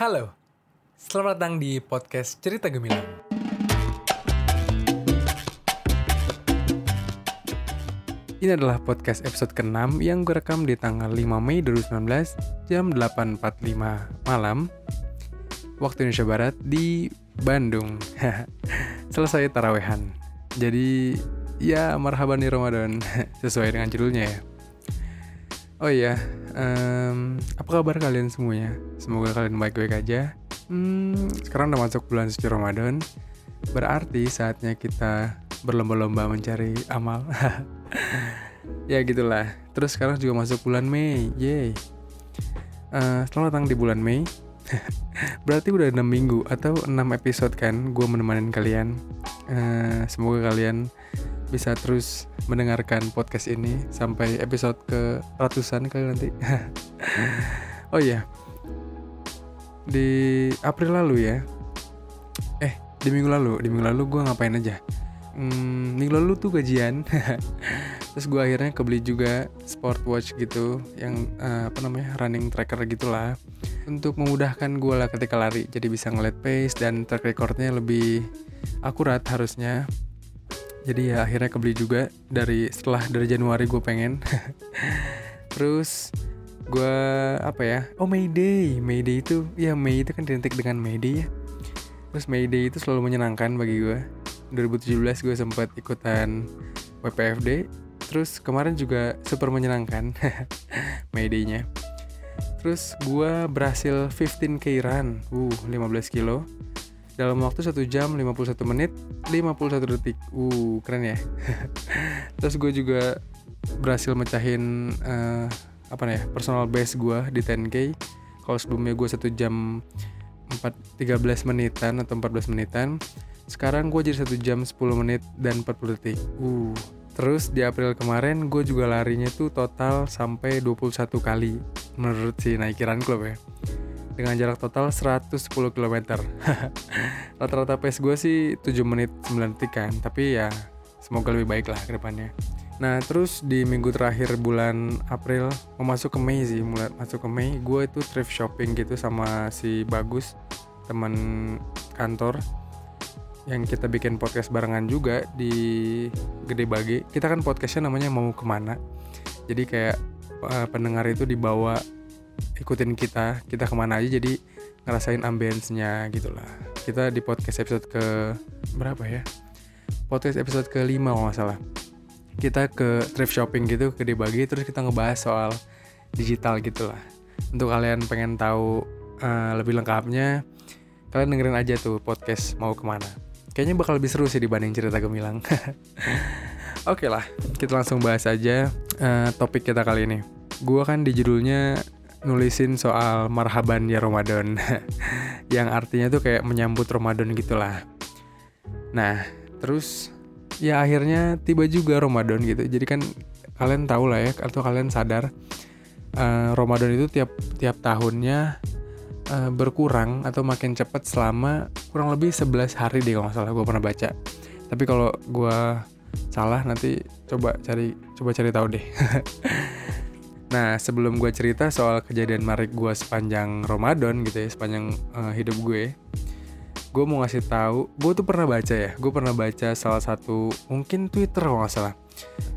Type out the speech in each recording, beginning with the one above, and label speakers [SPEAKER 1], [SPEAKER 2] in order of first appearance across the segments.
[SPEAKER 1] Halo, selamat datang di podcast Cerita Gemilang. Ini adalah podcast episode ke-6 yang gue rekam di tanggal 5 Mei 2019 jam 8.45 malam waktu Indonesia Barat di Bandung. Selesai tarawehan. Jadi ya marhaban di Ramadan sesuai dengan judulnya ya. Oh iya, um, apa kabar kalian semuanya? Semoga kalian baik-baik aja. Hmm, sekarang udah masuk bulan suci Ramadan, berarti saatnya kita berlomba-lomba mencari amal. ya gitulah. Terus sekarang juga masuk bulan Mei, yay. Uh, selamat datang di bulan Mei. berarti udah 6 minggu atau 6 episode kan gue menemani kalian. Uh, semoga kalian bisa terus mendengarkan podcast ini sampai episode ke ratusan kali nanti. oh iya, di April lalu ya, eh di minggu lalu, di minggu lalu gue ngapain aja? Hmm, minggu lalu tuh gajian, terus gue akhirnya kebeli juga sport watch gitu, yang uh, apa namanya running tracker gitulah, untuk memudahkan gue lah ketika lari, jadi bisa ngeliat pace dan track recordnya lebih akurat harusnya jadi ya akhirnya kebeli juga. Dari setelah dari Januari gue pengen. Terus gue apa ya? Oh Mayday Mayday itu ya May itu kan identik dengan Mayday ya. Terus Mayday itu selalu menyenangkan bagi gue 2017 gue sempat ikutan WPFD terus kemarin juga super menyenangkan Mayday-nya terus gue berhasil 15k run. Uh 15 kilo dalam waktu 1 jam 51 menit 51 detik. Uh keren ya. Terus gue juga berhasil mecahin uh, apa ya personal best gue di 10k kalau sebelumnya gue 1 jam 4 13 menitan atau 14 menitan sekarang gue jadi 1 jam 10 menit dan 40 detik. Uh Terus di April kemarin gue juga larinya tuh total sampai 21 kali. Menurut si Nike Run Club ya dengan jarak total 110 km. Rata-rata pace gue sih 7 menit 9 detik kan, tapi ya semoga lebih baik lah ke depannya. Nah terus di minggu terakhir bulan April mau masuk ke Mei sih mulai masuk ke Mei gue itu thrift shopping gitu sama si Bagus teman kantor yang kita bikin podcast barengan juga di Gede Bage kita kan podcastnya namanya mau ke mana jadi kayak uh, pendengar itu dibawa ikutin kita kita ke mana aja jadi ngerasain ambience-nya gitu lah kita di podcast episode ke berapa ya? Podcast episode ke 5 kalau nggak salah. Kita ke thrift shopping gitu ke dibagi terus kita ngebahas soal digital gitu lah untuk kalian pengen tahu uh, lebih lengkapnya kalian dengerin aja tuh podcast mau ke mana. Kayaknya bakal lebih seru sih dibanding cerita gemilang. Oke okay lah kita langsung bahas aja uh, topik kita kali ini. Gua kan di judulnya nulisin soal marhaban ya Ramadan. Yang artinya tuh kayak menyambut Ramadan gitulah. Nah terus ya akhirnya tiba juga Ramadan gitu. Jadi kan kalian tahu lah ya atau kalian sadar uh, Ramadan itu tiap tiap tahunnya uh, berkurang atau makin cepat selama kurang lebih 11 hari deh kalau nggak salah gue pernah baca. Tapi kalau gue salah nanti coba cari coba cari tahu deh Nah, sebelum gue cerita soal kejadian menarik gue sepanjang Ramadan gitu ya, sepanjang uh, hidup gue, gue mau ngasih tahu, gue tuh pernah baca ya, gue pernah baca salah satu mungkin Twitter kalau nggak salah.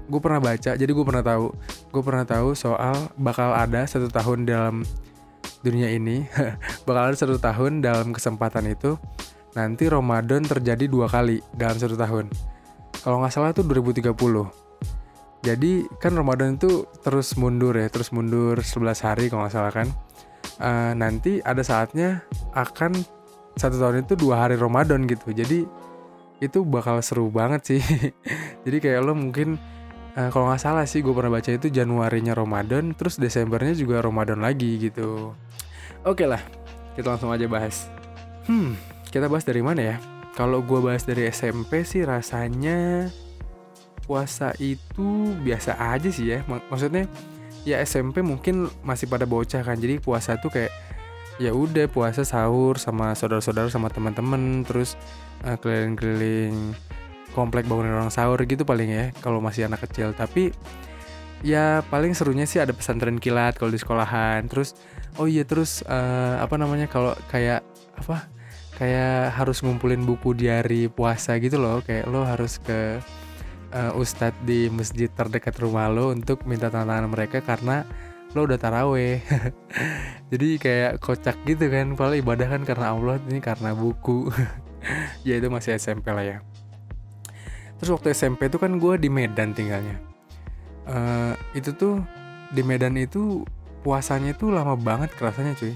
[SPEAKER 1] Gue pernah baca, jadi gue pernah tahu, gue pernah tahu soal bakal ada satu tahun dalam dunia ini, bakal ada satu tahun dalam kesempatan itu, nanti Ramadan terjadi dua kali dalam satu tahun. Kalau nggak salah tuh 2030 jadi kan Ramadan itu terus mundur ya, terus mundur 11 hari kalau nggak salah kan. Uh, nanti ada saatnya akan satu tahun itu dua hari Ramadan gitu. Jadi itu bakal seru banget sih. Jadi kayak lo mungkin uh, kalau nggak salah sih gue pernah baca itu Januarinya Ramadan, terus Desembernya juga Ramadan lagi gitu. Oke lah, kita langsung aja bahas. Hmm, kita bahas dari mana ya? Kalau gue bahas dari SMP sih rasanya puasa itu biasa aja sih ya. Maksudnya ya SMP mungkin masih pada bocah kan. Jadi puasa tuh kayak ya udah puasa sahur sama saudara-saudara sama teman-teman terus uh, keliling-keliling komplek bangunin orang sahur gitu paling ya kalau masih anak kecil. Tapi ya paling serunya sih ada pesantren kilat kalau di sekolahan. Terus oh iya terus uh, apa namanya kalau kayak apa kayak harus ngumpulin buku di hari puasa gitu loh. Kayak lo harus ke uh, ustadz di masjid terdekat rumah lo untuk minta tantangan mereka karena lo udah taraweh. Jadi kayak kocak gitu kan kalau ibadah kan karena Allah ini karena buku. Ya itu masih SMP lah ya. Terus waktu SMP itu kan gue di Medan tinggalnya. Uh, itu tuh di Medan itu puasanya itu lama banget kerasanya cuy.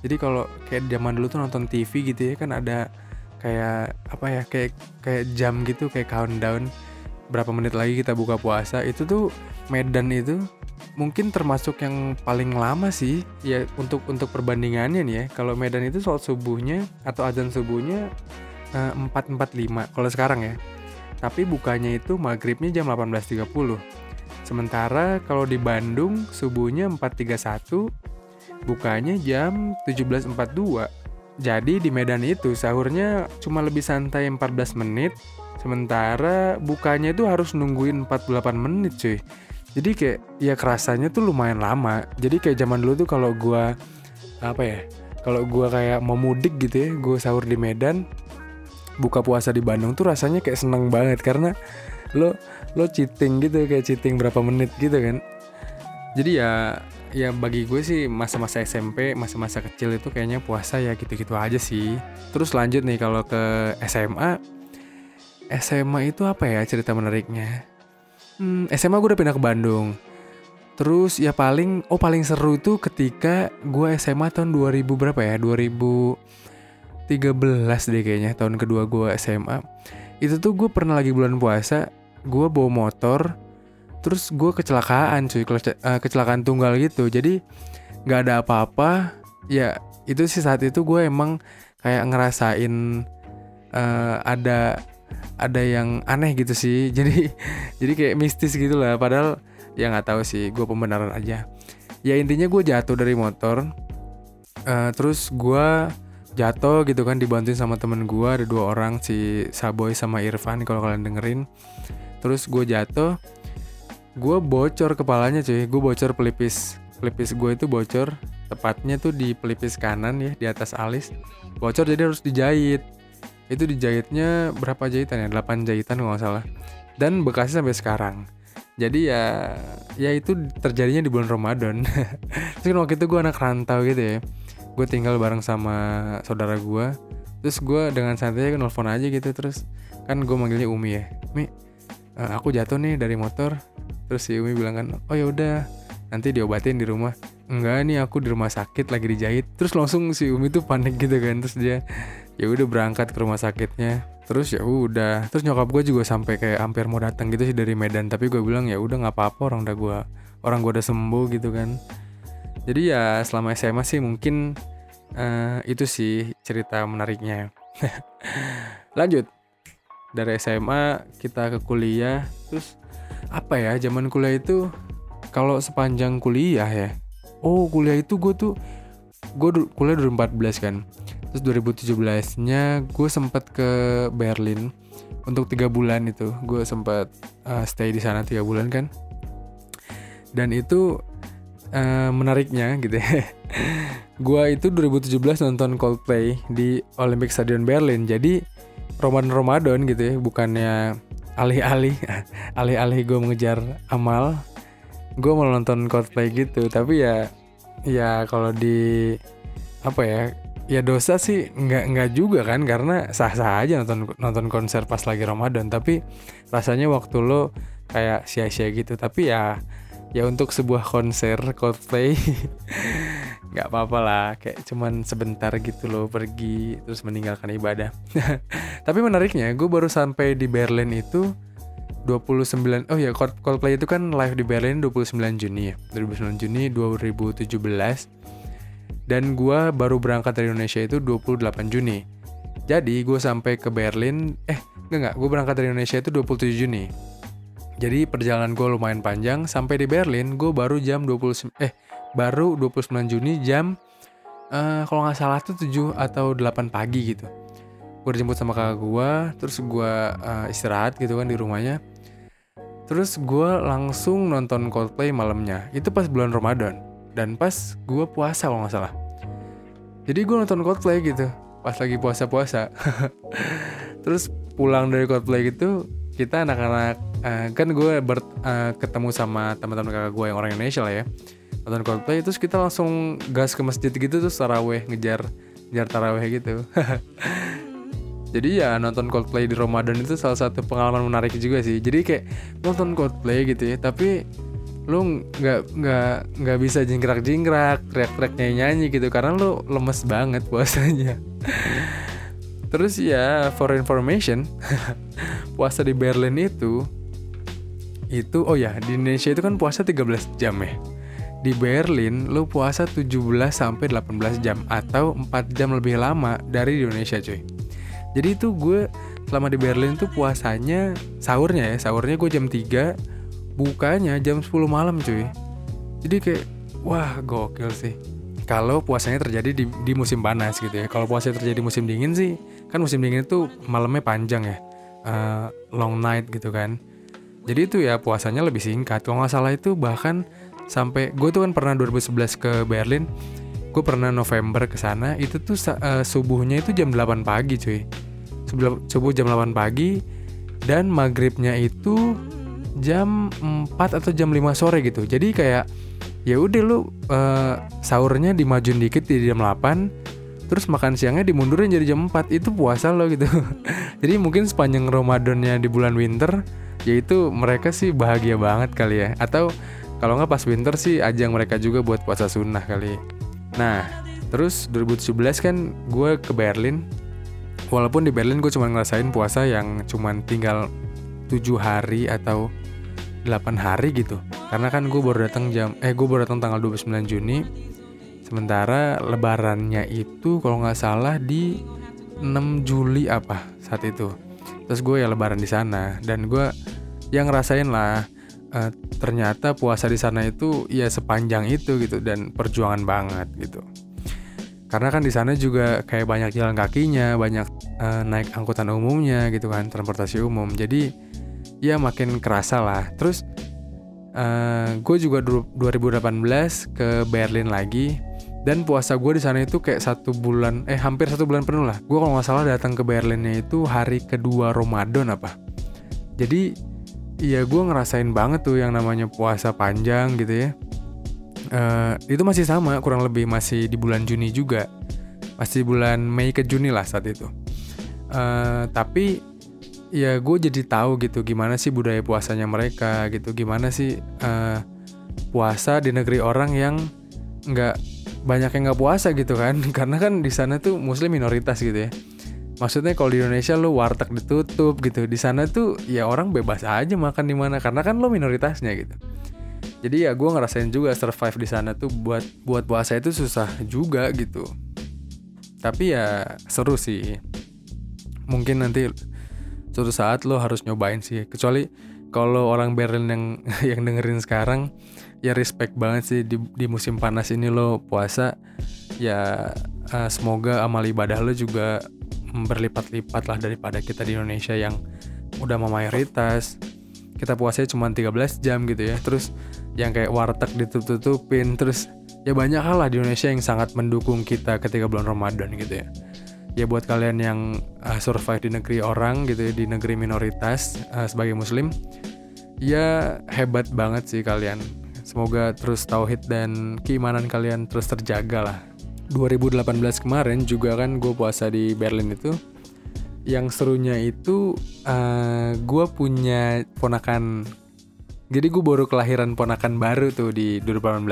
[SPEAKER 1] Jadi kalau kayak zaman dulu tuh nonton TV gitu ya kan ada kayak apa ya kayak kayak jam gitu kayak countdown berapa menit lagi kita buka puasa itu tuh Medan itu mungkin termasuk yang paling lama sih ya untuk untuk perbandingannya nih ya. Kalau Medan itu soal subuhnya atau azan subuhnya eh, empat empat lima kalau sekarang ya. Tapi bukanya itu maghribnya jam 18.30 sementara kalau di Bandung subuhnya 4.31 bukanya jam 17.42 jadi di Medan itu sahurnya cuma lebih santai 14 menit sementara bukanya itu harus nungguin 48 menit cuy. Jadi kayak ya kerasanya tuh lumayan lama. Jadi kayak zaman dulu tuh kalau gua apa ya kalau gua kayak mau mudik gitu ya gua sahur di Medan buka puasa di Bandung tuh rasanya kayak seneng banget. Karena lo lo cheating gitu kayak cheating berapa menit gitu kan. Jadi ya ya bagi gue sih masa-masa SMP masa-masa kecil itu kayaknya puasa ya gitu-gitu aja sih. Terus lanjut nih kalau ke SMA SMA itu apa ya cerita menariknya? Hmm, SMA gue udah pindah ke Bandung. Terus ya paling, oh paling seru itu ketika gue SMA tahun 2000 berapa ya? 2013 deh kayaknya tahun kedua gue SMA. Itu tuh gue pernah lagi bulan puasa, gue bawa motor, terus gue kecelakaan cuy, eh, kecelakaan tunggal gitu. Jadi nggak ada apa-apa. Ya itu sih saat itu gue emang kayak ngerasain uh, ada ada yang aneh gitu sih. Jadi jadi kayak mistis gitu lah padahal ya nggak tahu sih gue pembenaran aja. Ya intinya gue jatuh dari motor. Uh, terus gue jatuh gitu kan dibantuin sama temen gue ada dua orang si Saboy sama Irfan kalau kalian dengerin. Terus gue jatuh. Gue bocor kepalanya cuy gue bocor pelipis. Pelipis gue itu bocor tepatnya tuh di pelipis kanan ya di atas alis. Bocor jadi harus dijahit itu dijahitnya berapa jahitan ya? 8 jahitan kalau nggak salah. Dan bekasnya sampai sekarang. Jadi ya ya itu terjadinya di bulan Ramadan. Terus kan waktu itu gue anak rantau gitu ya. Gue tinggal bareng sama saudara gue terus gue dengan santai kan nelfon aja gitu. Terus kan gue manggilnya Umi ya. Mi uh, aku jatuh nih dari motor. Terus si Umi bilang kan oh ya udah nanti diobatin di rumah. Enggak nih aku di rumah sakit lagi dijahit. Terus langsung si Umi tuh panik gitu kan. Terus dia ya udah berangkat ke rumah sakitnya. Terus ya udah. Terus nyokap gue juga sampai kayak hampir mau datang gitu sih dari Medan. Tapi gue bilang ya udah nggak apa-apa orang udah gue orang gue udah sembuh gitu kan. Jadi ya selama SMA sih mungkin uh, itu sih cerita menariknya. Lanjut. Dari SMA kita ke kuliah. Terus apa ya zaman kuliah itu kalau sepanjang kuliah ya oh kuliah itu gue tuh gue kuliah 2014 kan terus 2017 nya gue sempat ke Berlin untuk tiga bulan itu. Gue sempat uh, stay di sana tiga bulan kan. Dan itu uh, menariknya gitu ya. Gue itu 2017 nonton Coldplay di Olympic Stadium Berlin. Jadi Ramadan Ramadan gitu ya bukannya alih-alih alih-alih gue mengejar amal gue mau nonton Coldplay gitu. Tapi ya ya kalau di apa ya ya dosa sih nggak nggak juga kan karena sah sah aja nonton nonton konser pas lagi Ramadan. Tapi rasanya waktu lo kayak sia-sia gitu. Tapi ya ya untuk sebuah konser Coldplay nggak apa-apa lah. Kayak cuman sebentar gitu loh pergi terus meninggalkan ibadah. Tapi menariknya gue baru sampai di Berlin itu 29 oh ya Coldplay itu kan live di Berlin 29 Juni ya. 29 Juni 2017 dan gue baru berangkat dari Indonesia itu 28 Juni. Jadi gue sampai ke Berlin, eh enggak enggak, gue berangkat dari Indonesia itu 27 Juni. Jadi perjalanan gue lumayan panjang, sampai di Berlin gue baru jam 20 eh baru 29 Juni jam uh, kalau nggak salah tuh 7 atau 8 pagi gitu. Gue dijemput sama kakak gue, terus gue uh, istirahat gitu kan di rumahnya. terus gue langsung nonton Coldplay malamnya itu pas bulan Ramadan dan pas gue puasa kalau nggak salah. Jadi gue nonton Coldplay gitu pas lagi puasa-puasa. Terus pulang dari Coldplay gitu kita anak-anak uh, kan gue ber, uh, ketemu sama teman-teman kakak gue yang orang Indonesia lah ya. Nonton Coldplay terus kita langsung gas ke masjid gitu terus taraweh ngejar ngejar taraweh gitu. Jadi ya nonton Coldplay di Ramadan itu salah satu pengalaman menarik juga sih. Jadi kayak nonton Coldplay gitu ya tapi lu nggak nggak nggak bisa jingkrak jingkrak teriak teriak nyanyi nyanyi gitu karena lu lemes banget puasanya. Terus ya for information puasa di Berlin itu itu oh ya di Indonesia itu kan puasa 13 jam ya. Di Berlin lu puasa 17 sampai 18 jam atau 4 jam lebih lama dari Indonesia cuy. Jadi itu gue selama di Berlin tuh puasanya sahurnya ya sahurnya gue jam 3 bukanya jam 10 malam cuy. Jadi kayak wah gokil sih. Kalau puasanya terjadi di, di musim panas gitu ya. Kalau puasanya terjadi musim dingin sih kan musim dingin itu malamnya panjang ya. Uh, long night gitu kan. Jadi itu ya puasanya lebih singkat. Kalau nggak salah itu bahkan sampai gue tuh kan pernah 2011 ke Berlin gue pernah November ke sana itu tuh uh, subuhnya itu jam 8 pagi cuy. Subuh jam 8 pagi dan maghribnya itu jam 4 atau jam 5 sore gitu. Jadi kayak ya udah lu uh, sahurnya dimajuin dikit di jam 8 terus makan siangnya dimundurin jadi jam 4 itu puasa lo gitu. Jadi mungkin sepanjang Ramadannya di bulan winter yaitu mereka sih bahagia banget kali ya. Atau kalau nggak pas winter sih ajang mereka juga buat puasa sunnah kali. Nah, terus 2017 kan gue ke Berlin. Walaupun di Berlin gue cuma ngerasain puasa yang cuma tinggal 7 hari atau 8 hari gitu. Karena kan gue baru datang jam eh gue baru datang tanggal 29 Juni. Sementara lebarannya itu kalau nggak salah di 6 Juli apa saat itu. Terus gue ya lebaran di sana dan gue yang ngerasain lah uh, ternyata puasa di sana itu ya sepanjang itu gitu dan perjuangan banget gitu karena kan di sana juga kayak banyak jalan kakinya banyak uh, naik angkutan umumnya gitu kan transportasi umum jadi ya makin kerasa lah. Terus uh, eh, gue juga 2018 ke Berlin lagi. Dan puasa gue di sana itu kayak satu bulan eh hampir satu bulan penuh lah. Gue kalau nggak salah datang ke Berlinnya itu hari kedua Ramadan apa? Jadi Iya gue ngerasain banget tuh yang namanya puasa panjang gitu ya. Uh, Itu masih sama kurang lebih masih di bulan Juni juga. Masih bulan Mei ke Juni lah saat itu. Uh, Tapi ya gue jadi tahu gitu gimana sih budaya puasanya mereka gitu Gimana sih uh, puasa di negeri orang yang nggak banyak yang nggak puasa gitu kan. Karena kan di sana tuh muslim minoritas gitu ya. Maksudnya kalau di Indonesia lo warteg ditutup gitu di sana tuh ya orang bebas aja makan di mana karena kan lo minoritasnya gitu. Jadi ya gue ngerasain juga survive di sana tuh buat buat puasa itu susah juga gitu. Tapi ya seru sih. Mungkin nanti suatu saat lo harus nyobain sih. Kecuali kalau orang Berlin yang yang dengerin sekarang ya respect banget sih di, di musim panas ini lo puasa. Ya uh, semoga amal ibadah lo juga berlipat-lipat lah daripada kita di Indonesia yang udah mayoritas. Kita puasanya cuma 13 jam gitu ya. Terus yang kayak warteg ditutup-tutupin. Terus ya banyak hal lah di Indonesia yang sangat mendukung kita ketika bulan Ramadan gitu ya ya buat kalian yang uh, survive di negeri orang gitu ya di negeri minoritas uh, sebagai muslim ya hebat banget sih kalian. Semoga terus tauhid dan keimanan kalian terus terjaga lah. 2018 kemarin juga kan gue puasa di Berlin itu. Yang serunya itu uh, eh, gue punya ponakan jadi gue baru kelahiran ponakan baru tuh di 2018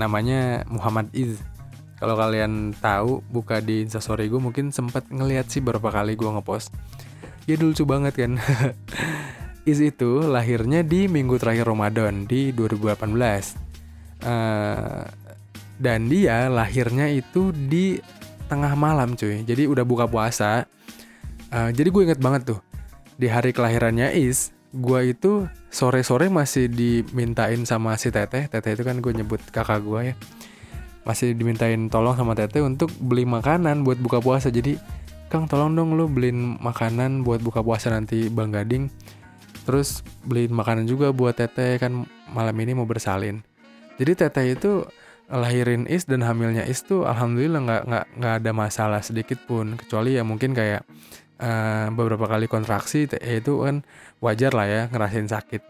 [SPEAKER 1] namanya Muhammad Iz kalau kalian tahu buka di instastory gue mungkin sempat ngeliat sih beberapa kali gue ngepost. Ya lucu banget kan. Iz itu lahirnya di minggu terakhir Ramadan di 2018 uh, dan dia lahirnya itu di tengah malam cuy. Jadi udah buka puasa. Uh, jadi gue inget banget tuh di hari kelahirannya Is gue itu sore-sore masih dimintain sama si teteh. Teteh itu kan gue nyebut kakak gue ya masih dimintain tolong sama teteh untuk beli makanan buat buka puasa. Jadi Kang tolong dong lu beliin makanan buat buka puasa nanti Bang Gading. Terus beliin makanan juga buat teteh kan malam ini mau bersalin. Jadi teteh itu lahirin Is dan hamilnya Is tuh alhamdulillah nggak nggak nggak ada masalah sedikit pun. Kecuali ya mungkin kayak uh, beberapa kali kontraksi itu kan wajar lah ya ngerasain sakit.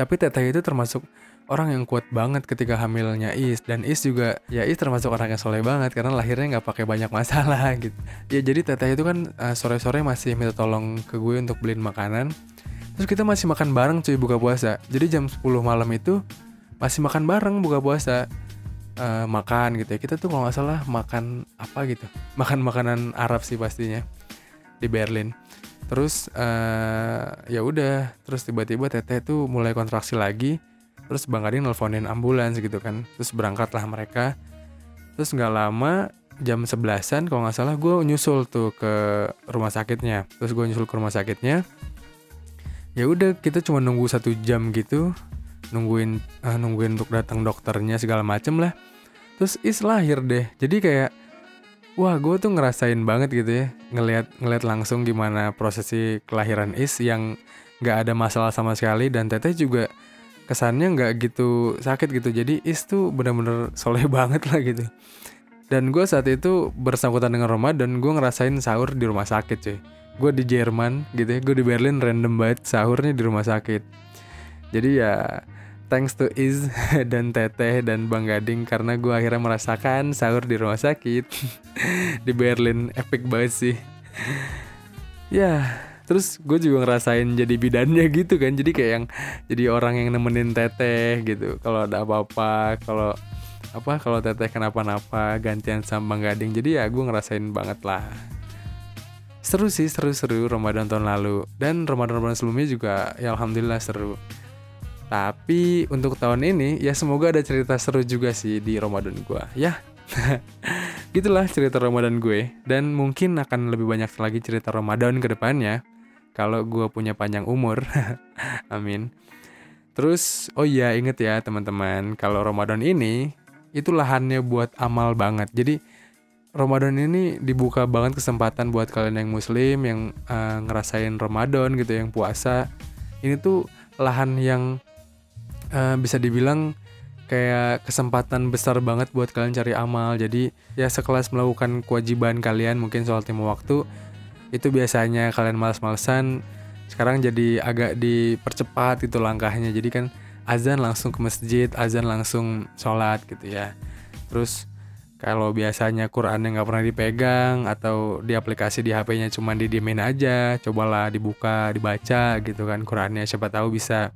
[SPEAKER 1] Tapi teteh itu termasuk orang yang kuat banget ketika hamilnya Is. Dan Is juga ya Is termasuk orang yang soleh banget karena lahirnya nggak pakai banyak masalah gitu. Ya jadi teteh itu kan uh, sore-sore masih minta tolong ke gue untuk beliin makanan. Terus kita masih makan bareng cuy buka puasa. Jadi jam 10 malam itu masih makan bareng buka puasa. Uh, makan gitu ya. Kita tuh kalau nggak salah makan apa gitu. Makan makanan Arab sih pastinya di Berlin. Terus uh, ya udah. Terus tiba-tiba teteh tuh mulai kontraksi lagi terus bang Adi nelfonin ambulans gitu kan. Terus berangkatlah mereka. Terus nggak lama jam sebelasan kalau nggak salah gue nyusul tuh ke rumah sakitnya. Terus gue nyusul ke rumah sakitnya. Ya udah kita cuma nunggu satu jam gitu. Nungguin uh, nungguin untuk datang dokternya segala macem lah. Terus is lahir deh. Jadi kayak wah gue tuh ngerasain banget gitu ya. Ngelihat ngelihat langsung gimana prosesi kelahiran is yang nggak ada masalah sama sekali. Dan teteh juga kesannya nggak gitu sakit gitu. Jadi is tuh bener-bener soleh banget lah gitu. Dan gue saat itu bersangkutan dengan Ramadan gue ngerasain sahur di rumah sakit cuy. Gue di Jerman gitu ya gue di Berlin random banget sahurnya di rumah sakit. Jadi ya thanks to Iz dan Teteh dan Bang Gading karena gue akhirnya merasakan sahur di rumah sakit. Di Berlin epic banget sih. Ya terus gue juga ngerasain jadi bidannya gitu kan. Jadi kayak yang jadi orang yang nemenin Teteh gitu. Kalau ada apa-apa kalau apa kalau Teteh kenapa-napa gantian sama Gading. Jadi ya gue ngerasain banget lah. Seru sih seru-seru Ramadan tahun lalu. Dan Ramadan-Ramadan sebelumnya juga ya alhamdulillah seru. Tapi untuk tahun ini ya semoga ada cerita seru juga sih di Ramadan gue ya. Gitulah cerita Ramadan gue. Dan mungkin akan lebih banyak lagi cerita Ramadan ke depannya kalau gue punya panjang umur. Amin. Terus oh iya inget ya teman-teman kalau Ramadan ini itu lahannya buat amal banget. Jadi Ramadan ini dibuka banget kesempatan buat kalian yang muslim yang uh, ngerasain Ramadan gitu yang puasa. Ini tuh lahan yang uh, bisa dibilang kayak kesempatan besar banget buat kalian cari amal. Jadi ya sekelas melakukan kewajiban kalian mungkin soal timur waktu itu biasanya kalian males-malesan sekarang jadi agak dipercepat itu langkahnya. Jadi kan azan langsung ke masjid, azan langsung sholat gitu ya. Terus kalau biasanya Quran yang nggak pernah dipegang atau di aplikasi di HP-nya cuma didiemin aja, cobalah dibuka, dibaca gitu kan Qurannya. Siapa tahu bisa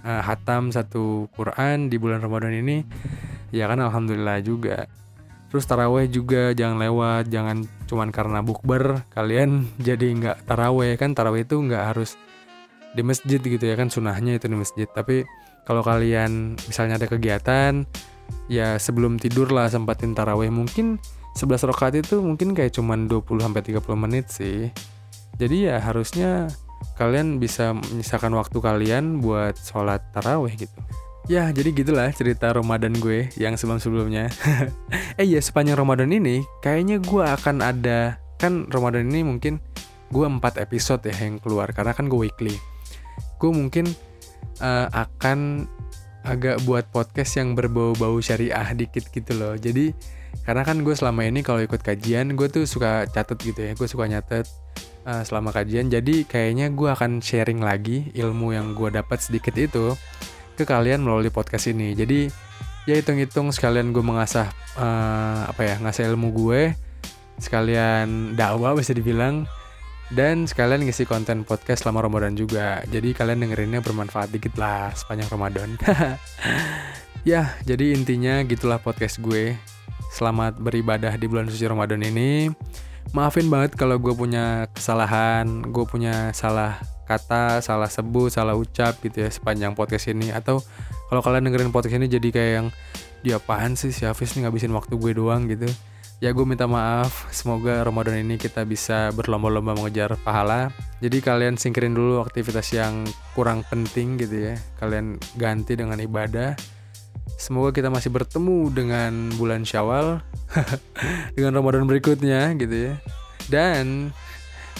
[SPEAKER 1] uh, hatam satu Quran di bulan Ramadan ini ya kan alhamdulillah juga terus taraweh juga jangan lewat jangan cuman karena bukber kalian jadi nggak taraweh. Kan taraweh itu nggak harus di masjid gitu ya kan sunahnya itu di masjid. Tapi kalau kalian misalnya ada kegiatan ya sebelum tidur lah sempatin taraweh. Mungkin 11 rakaat itu mungkin kayak cuman 20 sampai 30 menit sih. Jadi ya harusnya kalian bisa menyisakan waktu kalian buat sholat taraweh gitu. Ya, jadi gitulah cerita Ramadan gue yang sebelum-sebelumnya. eh iya, sepanjang Ramadan ini, kayaknya gue akan ada, kan Ramadan ini mungkin gue 4 episode ya yang keluar, karena kan gue weekly. Gue mungkin uh, akan agak buat podcast yang berbau-bau syariah dikit gitu loh. Jadi, karena kan gue selama ini kalau ikut kajian, gue tuh suka catet gitu ya, gue suka nyatet uh, selama kajian. Jadi kayaknya gue akan sharing lagi ilmu yang gue dapat sedikit itu ke kalian melalui podcast ini. Jadi ya hitung-hitung sekalian gue mengasah uh, apa ya ngasih ilmu gue, sekalian dakwah bisa dibilang dan sekalian ngisi konten podcast selama Ramadan juga. Jadi kalian dengerinnya bermanfaat dikit lah sepanjang Ramadan. ya, jadi intinya gitulah podcast gue. Selamat beribadah di bulan suci Ramadan ini maafin banget kalau gue punya kesalahan, gue punya salah kata, salah sebut, salah ucap gitu ya sepanjang podcast ini. Atau kalau kalian dengerin podcast ini jadi kayak yang dia apaan sih si Hafiz nih ngabisin waktu gue doang gitu. Ya gue minta maaf, semoga Ramadan ini kita bisa berlomba-lomba mengejar pahala. Jadi kalian singkirin dulu aktivitas yang kurang penting gitu ya. Kalian ganti dengan ibadah Semoga kita masih bertemu dengan bulan Syawal dengan Ramadan berikutnya gitu ya. Dan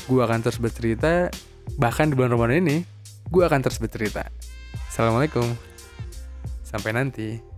[SPEAKER 1] gue akan terus bercerita bahkan di bulan Ramadan ini gue akan terus bercerita. Assalamualaikum. Sampai nanti.